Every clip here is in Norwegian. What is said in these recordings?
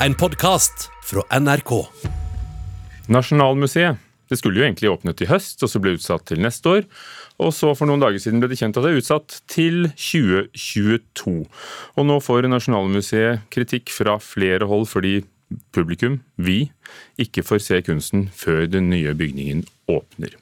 en podkast fra NRK. Nasjonalmuseet. Det skulle jo egentlig åpnet i høst, og så ble utsatt til neste år. Og så for noen dager siden ble det kjent at det er utsatt til 2022. Og nå får Nasjonalmuseet kritikk fra flere hold fordi publikum, vi, ikke får se kunsten før den nye bygningen åpner.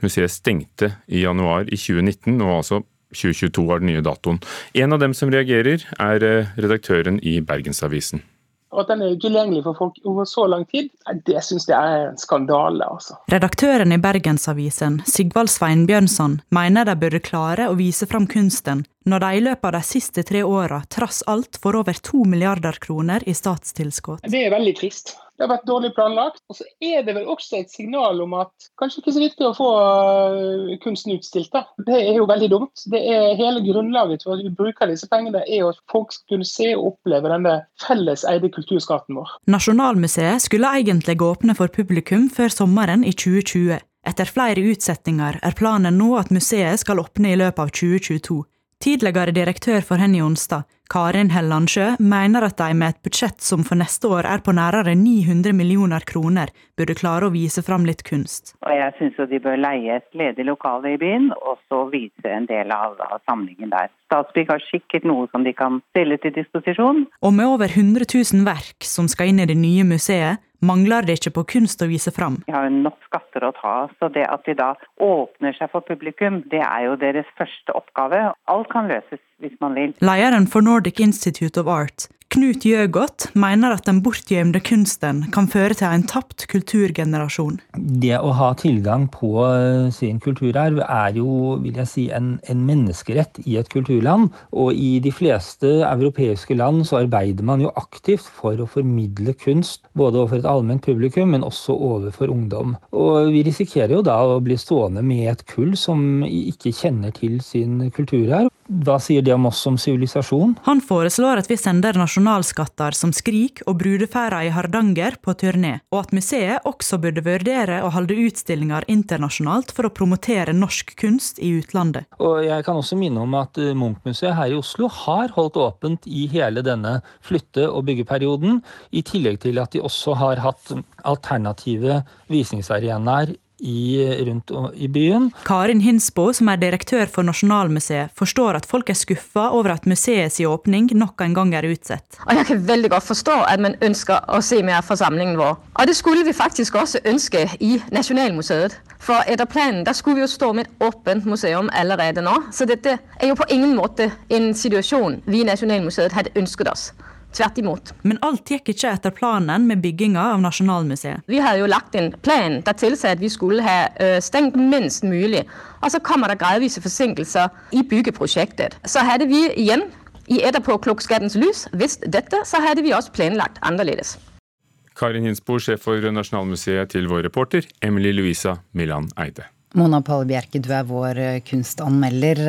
Museet stengte i januar i 2019, og altså 2022 var den nye datoen. En av dem som reagerer, er eh, redaktøren i Bergensavisen. Og at den er utilgjengelig for folk over så lang tid, det syns jeg er en skandale. altså. Redaktøren i Bergensavisen, Sigvald Sveinbjørnson, mener de burde klare å vise fram kunsten, når de i løpet av de siste tre åra trass alt får over to milliarder kroner i statstilskudd. Det er veldig trist. Det har vært dårlig planlagt. Og så er det vel også et signal om at kanskje ikke så viktig å få øh, kunsten utstilt. da. Det er jo veldig dumt. Det er Hele grunnlaget for at vi bruker disse pengene, er at folk skal kunne se og oppleve denne felles eide kulturskatten vår. Nasjonalmuseet skulle egentlig åpne for publikum før sommeren i 2020. Etter flere utsettinger er planen nå at museet skal åpne i løpet av 2022. Tidligere direktør for Henny Onsdag, Karin Hellandsjø, mener at de med et budsjett som for neste år er på nærmere 900 millioner kroner, burde klare å vise fram litt kunst. Og jeg syns de bør leie et ledig lokale i byen, og så vise en del av, av samlingen der. Statsbygg har sikkert noe som de kan stille til disposisjon. Og med over 100 000 verk som skal inn i det nye museet, mangler det ikke på kunst å vise fram. De har jo nok skatter å ta, så det at de da åpner seg for publikum, det er jo deres første oppgave. Alt kan løses hvis man vil. Lederen for Nordic Institute of Art, Knut Gjøgodt, mener at den bortgjemte kunsten kan føre til en tapt kulturgenerasjon. Det å ha tilgang på eh, sin kulturarv er jo, vil jeg si, en, en menneskerett i et kulturland. Og i de fleste europeiske land så arbeider man jo aktivt for å formidle kunst, både overfor et allment publikum, men også overfor ungdom. Og vi risikerer jo da å bli stående med et kull som ikke kjenner til sin kulturarv. Hva sier det om oss som sivilisasjon? Han foreslår at vi sender nasjonalskatter som Skrik og Brudefæra i Hardanger på turné, og at museet også burde vurdere å holde utstillinger internasjonalt for å promotere norsk kunst i utlandet. Og jeg kan også minne om at Munchmuseet Munch-museet her i Oslo har holdt åpent i hele denne flytte- og byggeperioden, i tillegg til at de også har hatt alternative visningsarenaer i, rundt i byen. Karin Hinsbo, som er direktør for Nasjonalmuseet, forstår at folk er skuffa over at museets åpning nok en gang er utsatt. Og jeg kan veldig godt forstå at man ønsker å se mer fra samlingen vår. Og det skulle vi faktisk også ønske i Nasjonalmuseet. For etter planen der skulle vi jo stå med et åpent museum allerede nå. Så dette er jo på ingen måte en situasjon vi i Nasjonalmuseet hadde ønsket oss. Tvert imot. Men alt gikk ikke etter planen med bygginga av Nasjonalmuseet. Vi hadde jo lagt en plan der tilsa at vi skulle ha stengt minst mulig. Og så kommer det gradvise forsinkelser i byggeprosjektet. Så hadde vi igjen, i etterpåklokskapens lys, visst dette, så hadde vi også planlagt annerledes. Karin Hinsbo, sjef for Nasjonalmuseet, til vår reporter Emily Louisa Milan Eide. Mona Palle Bjerke, du er vår eh, kunstanmelder.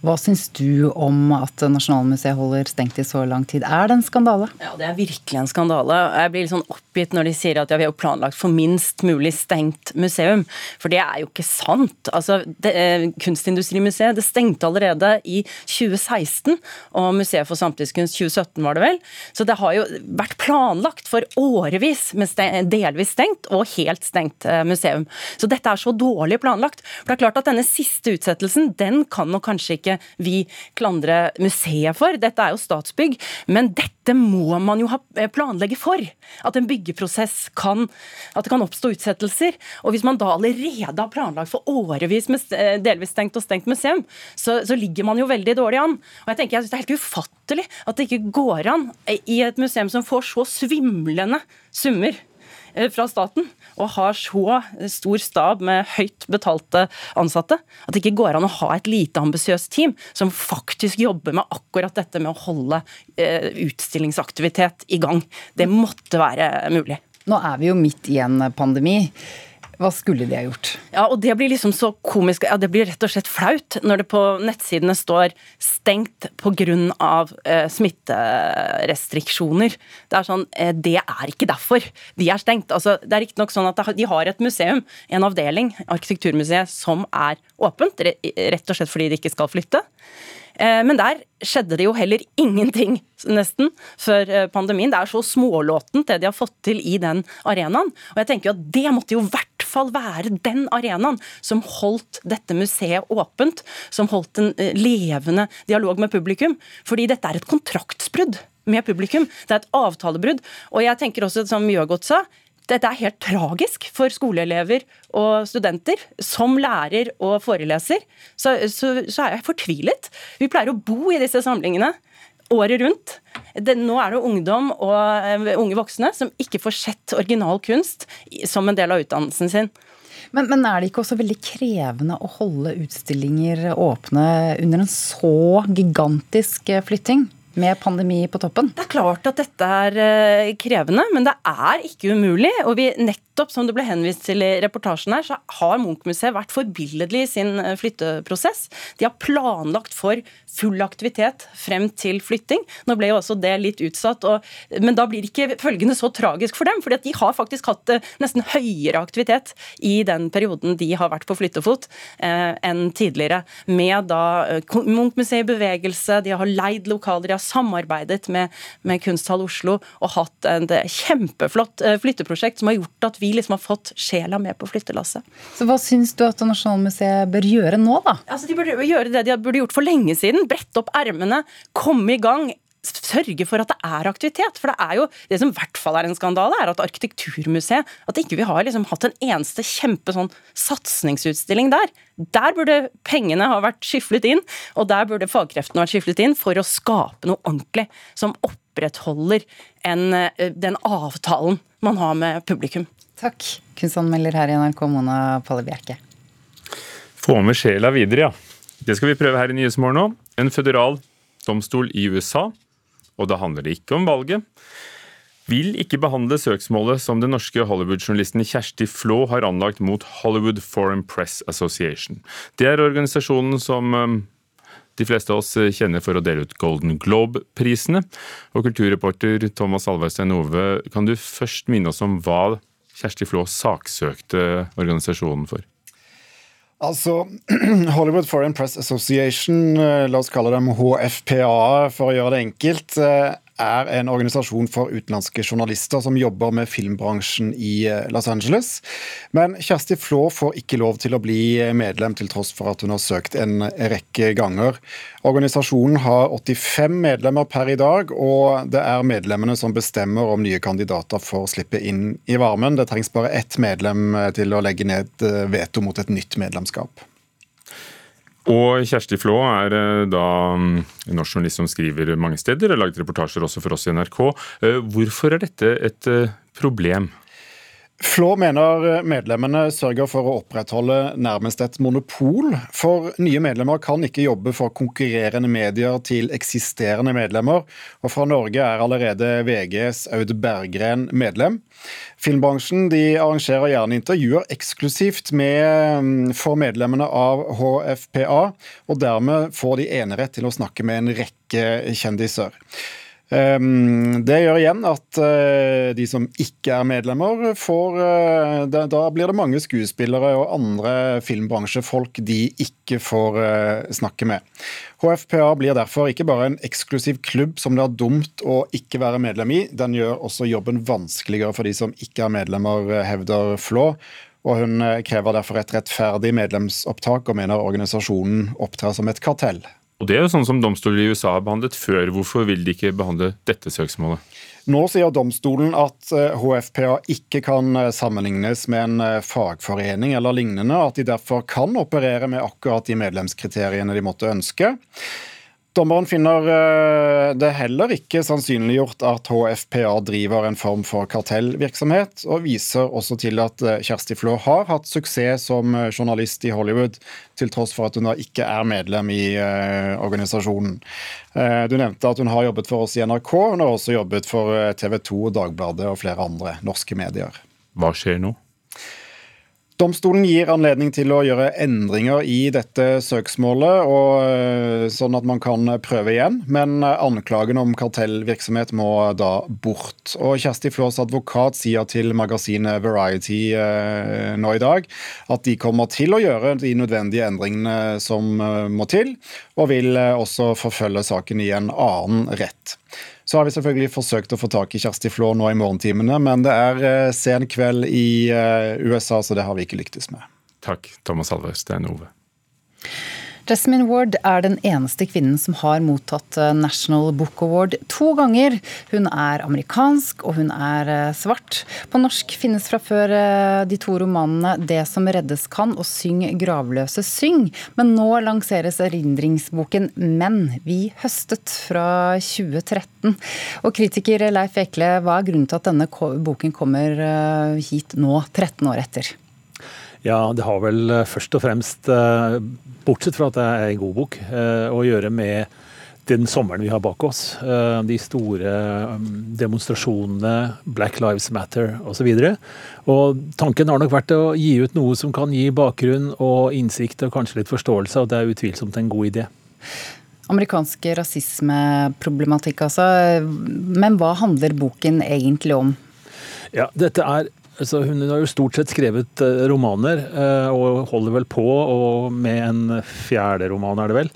Hva syns du om at Nasjonalmuseet holder stengt i så lang tid? Er det en skandale? Ja, det er virkelig en skandale. Jeg blir litt sånn oppgitt når de sier at ja, vi har planlagt for minst mulig stengt museum. For det er jo ikke sant. Altså, det, eh, Kunstindustrimuseet det stengte allerede i 2016, og Museet for samtidskunst 2017 var det vel. Så det har jo vært planlagt for årevis med stengt, delvis stengt og helt stengt eh, museum. Så dette er så dårlig planlagt planlagt. For det er klart at Denne siste utsettelsen den kan nok kanskje ikke vi klandre museet for, dette er jo Statsbygg. Men dette må man jo eh, planlegge for. At en byggeprosess kan at det kan oppstå utsettelser. Og hvis man da allerede har planlagt for årevis med eh, delvis stengt og stengt museum, så, så ligger man jo veldig dårlig an. Og jeg tenker jeg synes Det er helt ufattelig at det ikke går an i et museum som får så svimlende summer fra staten og har så stor stab med høyt betalte ansatte at det ikke går an å ha et lite ambisiøst team som faktisk jobber med akkurat dette med å holde eh, utstillingsaktivitet i gang. Det måtte være mulig. Nå er vi jo midt i en pandemi. Hva skulle de ha gjort? Ja, og Det blir liksom så komisk, ja, det blir rett og slett flaut når det på nettsidene står 'stengt pga. Eh, smitterestriksjoner'. Det er sånn, eh, det er ikke derfor de er stengt. Altså, det er riktignok sånn at de har et museum, en avdeling, Arkitekturmuseet, som er åpent, rett og slett fordi de ikke skal flytte. Eh, men der skjedde det jo heller ingenting, nesten, før eh, pandemien. Det er så smålåtent det de har fått til i den arenaen. Og jeg tenker jo at det måtte jo i hvert fall være den arenaen som holdt dette museet åpent, som holdt en eh, levende dialog med publikum. Fordi dette er et kontraktsbrudd med publikum. Det er et avtalebrudd. Og jeg tenker også, som Mjøgodt sa, dette er helt tragisk for skoleelever og studenter. Som lærer og foreleser så, så, så er jeg fortvilet. Vi pleier å bo i disse samlingene året rundt. Det, nå er det ungdom og uh, unge voksne som ikke får sett original kunst som en del av utdannelsen sin. Men, men, er det ikke også veldig krevende å holde utstillinger åpne under en så gigantisk eh, flytting? Med pandemi på toppen? Det er klart at dette er eh, krevende, men det er ikke umulig. Og vi nettopp, som det ble henvist til i reportasjen her, så har Munch-museet vært forbilledlig i sin eh, flytteprosess. De har planlagt for full aktivitet frem til flytting. Nå ble jo også det litt utsatt, og, men da blir ikke følgende så tragisk for dem. at de har faktisk hatt eh, nesten høyere aktivitet i den perioden de har vært på flyttefot eh, enn tidligere. Med da Munch-museet i bevegelse, de har leid lokaler, de har samarbeidet med, med Kunsthall Oslo og hatt et kjempeflott eh, flytteprosjekt som har gjort at vi liksom har fått sjela med på flyttelasset. Så Hva syns du at Nasjonalmuseet bør gjøre nå, da? Altså, de burde gjøre det de burde gjort for lenge siden. Brette opp ermene, komme i gang sørge for at det er aktivitet. For det er jo det som i hvert fall er en skandale, er at Arkitekturmuseet at ikke vi har liksom hatt en eneste kjempe sånn satsingsutstilling der. Der burde pengene ha vært skyflet inn, og der burde fagkreftene vært skyflet inn for å skape noe ordentlig som opprettholder en, eh, den avtalen man har med publikum. Takk, kunstanmelder her i NRK, Mona Palle Bjerke. Få med sjela videre, ja. Det skal vi prøve her i Nyhetsmorgen nå. En føderal domstol i USA og da handler det ikke om valget, vil ikke behandle søksmålet som den norske Hollywood-journalisten Kjersti Flå har anlagt mot Hollywood Foreign Press Association. Det er organisasjonen som um, de fleste av oss kjenner for å dele ut Golden Globe-prisene. Og kulturreporter Thomas Alvarstein Ove, kan du først minne oss om hva Kjersti Flå saksøkte organisasjonen for? Altså, Hollywood Foreign Press Association, eh, la oss kalle dem HFPA for å gjøre det enkelt, eh, er en organisasjon for utenlandske journalister som jobber med filmbransjen i eh, Los Angeles. Men Kjersti Flå får ikke lov til å bli medlem, til tross for at hun har søkt en rekke ganger. Organisasjonen har 85 medlemmer per i dag, og det er medlemmene som bestemmer om nye kandidater får slippe inn i varmen. Det trengs bare ett medlem til å legge ned veto mot et nytt medlemskap. Og Kjersti Flå er eh, da mm, en norsk journalist som skriver mange steder, har laget reportasjer også for oss i NRK. Eh, hvorfor er dette et eh, problem? Flå mener medlemmene sørger for å opprettholde nærmest et monopol. For nye medlemmer kan ikke jobbe for konkurrerende medier til eksisterende medlemmer. Og fra Norge er allerede VGs Aud Berggren medlem. Filmbransjen arrangerer gjerne intervjuer eksklusivt med, mm, for medlemmene av HFPA, og dermed får de enerett til å snakke med en rekke kjendiser. Ehm, det gjør igjen at eh, de som ikke er medlemmer, får eh, Da blir det mange skuespillere og andre filmbransjefolk de ikke får eh, snakke med. HFPA blir derfor ikke bare en eksklusiv klubb som det er dumt å ikke være medlem i, den gjør også jobben vanskeligere for de som ikke er medlemmer, hevder Flå. Og hun krever derfor et rettferdig medlemsopptak, og mener organisasjonen opptrer som et kartell. Og Det er jo sånn som domstoler i USA har behandlet før. Hvorfor vil de ikke behandle dette søksmålet? Nå sier domstolen at HFPA eh, ikke kan eh, sammenlignes med en eh, fagforening eller lignende, at de derfor kan operere med akkurat de medlemskriteriene de måtte ønske. Dommeren finner eh, det heller ikke sannsynliggjort at HFPA driver en form for kartellvirksomhet, og viser også til at eh, Kjersti Flå har hatt suksess som eh, journalist i Hollywood, til tross for at hun da ikke er medlem i organisasjonen. Du nevnte at hun har jobbet for oss i NRK, hun har også jobbet for TV 2, Dagbladet og flere andre norske medier. Hva skjer nå? Domstolen gir anledning til å gjøre endringer i dette søksmålet, og, eh, sånn at man kan prøve igjen. Men anklagen om kartellvirksomhet må da bort. Og Kjersti Flås advokat sier til magasinet Variety eh, nå i dag at de kommer til å gjøre de nødvendige endringene som eh, må til, og vil også forfølge saken i en annen rett. Så har vi selvfølgelig forsøkt å få tak i Kjersti Flå nå i morgentimene, men det er eh, sen kveld i eh, USA, så det har vi ikke lyktes med. Takk, Thomas Alvarez. Det er Nove. Jasmine Ward er den eneste kvinnen som har mottatt eh, National Book Award to ganger. Hun er amerikansk, og hun er eh, svart. På norsk finnes fra før eh, de to romanene 'Det som reddes kan' og 'Syng gravløse syng'. Men nå lanseres erindringsboken 'Men vi høstet' fra 2013. Og kritiker Leif Ekle, hva er grunnen til at denne boken kommer hit nå, 13 år etter? Ja, det har vel eh, først og fremst, eh, bortsett fra at det er en god bok, eh, å gjøre med den sommeren vi har bak oss. De store mm, demonstrasjonene, Black Lives Matter osv. Og tanken har nok vært å gi ut noe som kan gi bakgrunn og innsikt og kanskje litt forståelse, og det er utvilsomt en god idé. Amerikansk rasismeproblematikk, altså. Men hva handler boken egentlig om? Ja, dette er Altså, hun har jo stort sett skrevet uh, romaner, uh, og holder vel på og med en fjerde roman, er det vel.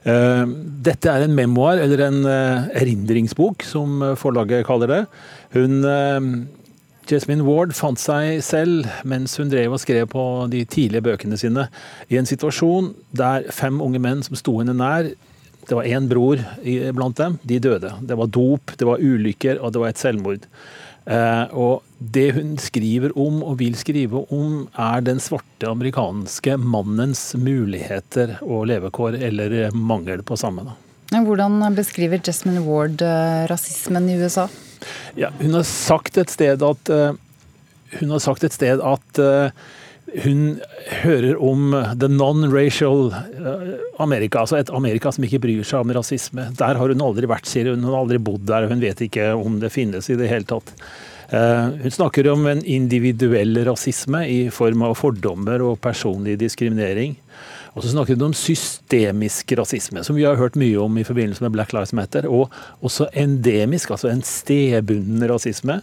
Uh, dette er en memoar, eller en erindringsbok, som forlaget kaller det. Hun Jasmine Ward fant seg selv, mens hun drev og skrev på de tidlige bøkene sine, i en situasjon der fem unge menn som sto henne nær, det var én bror blant dem, de døde. Det var dop, det var ulykker, og det var et selvmord. Eh, og det hun skriver om og vil skrive om, er den svarte amerikanske mannens muligheter og levekår, eller mangel på samme. Da. Hvordan beskriver Jasmine Ward eh, rasismen i USA? Ja, hun har sagt et sted at eh, hun har sagt et sted at hun hører om the non-racial Amerika, altså et Amerika som ikke bryr seg om rasisme. Der har hun aldri vært, sier hun. Hun har aldri bodd der, hun vet ikke om det finnes i det hele tatt. Eh, hun snakker om en individuell rasisme i form av fordommer og personlig diskriminering. Og så snakker hun om systemisk rasisme, som vi har hørt mye om i forbindelse med Black Lives Matter. Og også endemisk, altså en stedbunden rasisme.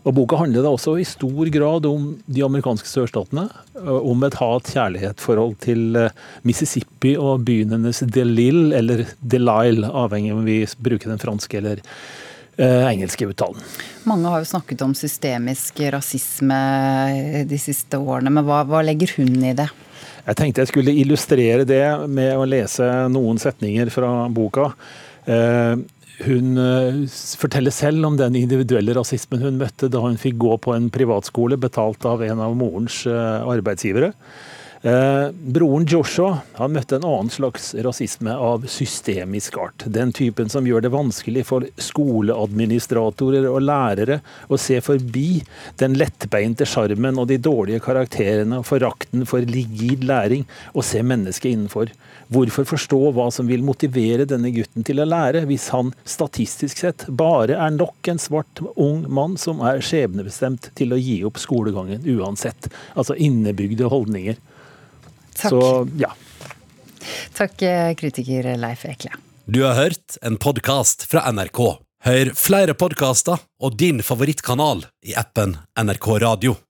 Og Boka handler da også i stor grad om de amerikanske sørstatene. Om et hat-kjærlighet-forhold til eh, Mississippi og byen hennes Delille, eller Delisle, avhengig av om vi bruker den franske eller eh, engelske uttalen. Mange har jo snakket om systemisk rasisme de siste årene, men hva, hva legger hun i det? Jeg tenkte jeg skulle illustrere det med å lese noen setninger fra boka. Hun eh, forteller selv om den individuelle rasismen hun møtte da hun fikk gå på en privatskole betalt av en av morens eh, arbeidsgivere. Eh, broren Joshua han møtte en annen slags rasisme av systemisk art. Den typen som gjør det vanskelig for skoleadministratorer og lærere å se forbi den lettbeinte sjarmen og de dårlige karakterene og forakten for rigid læring og se mennesket innenfor. Hvorfor forstå hva som vil motivere denne gutten til å lære, hvis han statistisk sett bare er nok en svart ung mann som er skjebnebestemt til å gi opp skolegangen uansett? Altså innebygde holdninger. Takk. Så, ja. Takk, eh, kritiker Leif Ekle. Du har hørt en podkast fra NRK. Hør flere podkaster og din favorittkanal i appen NRK Radio.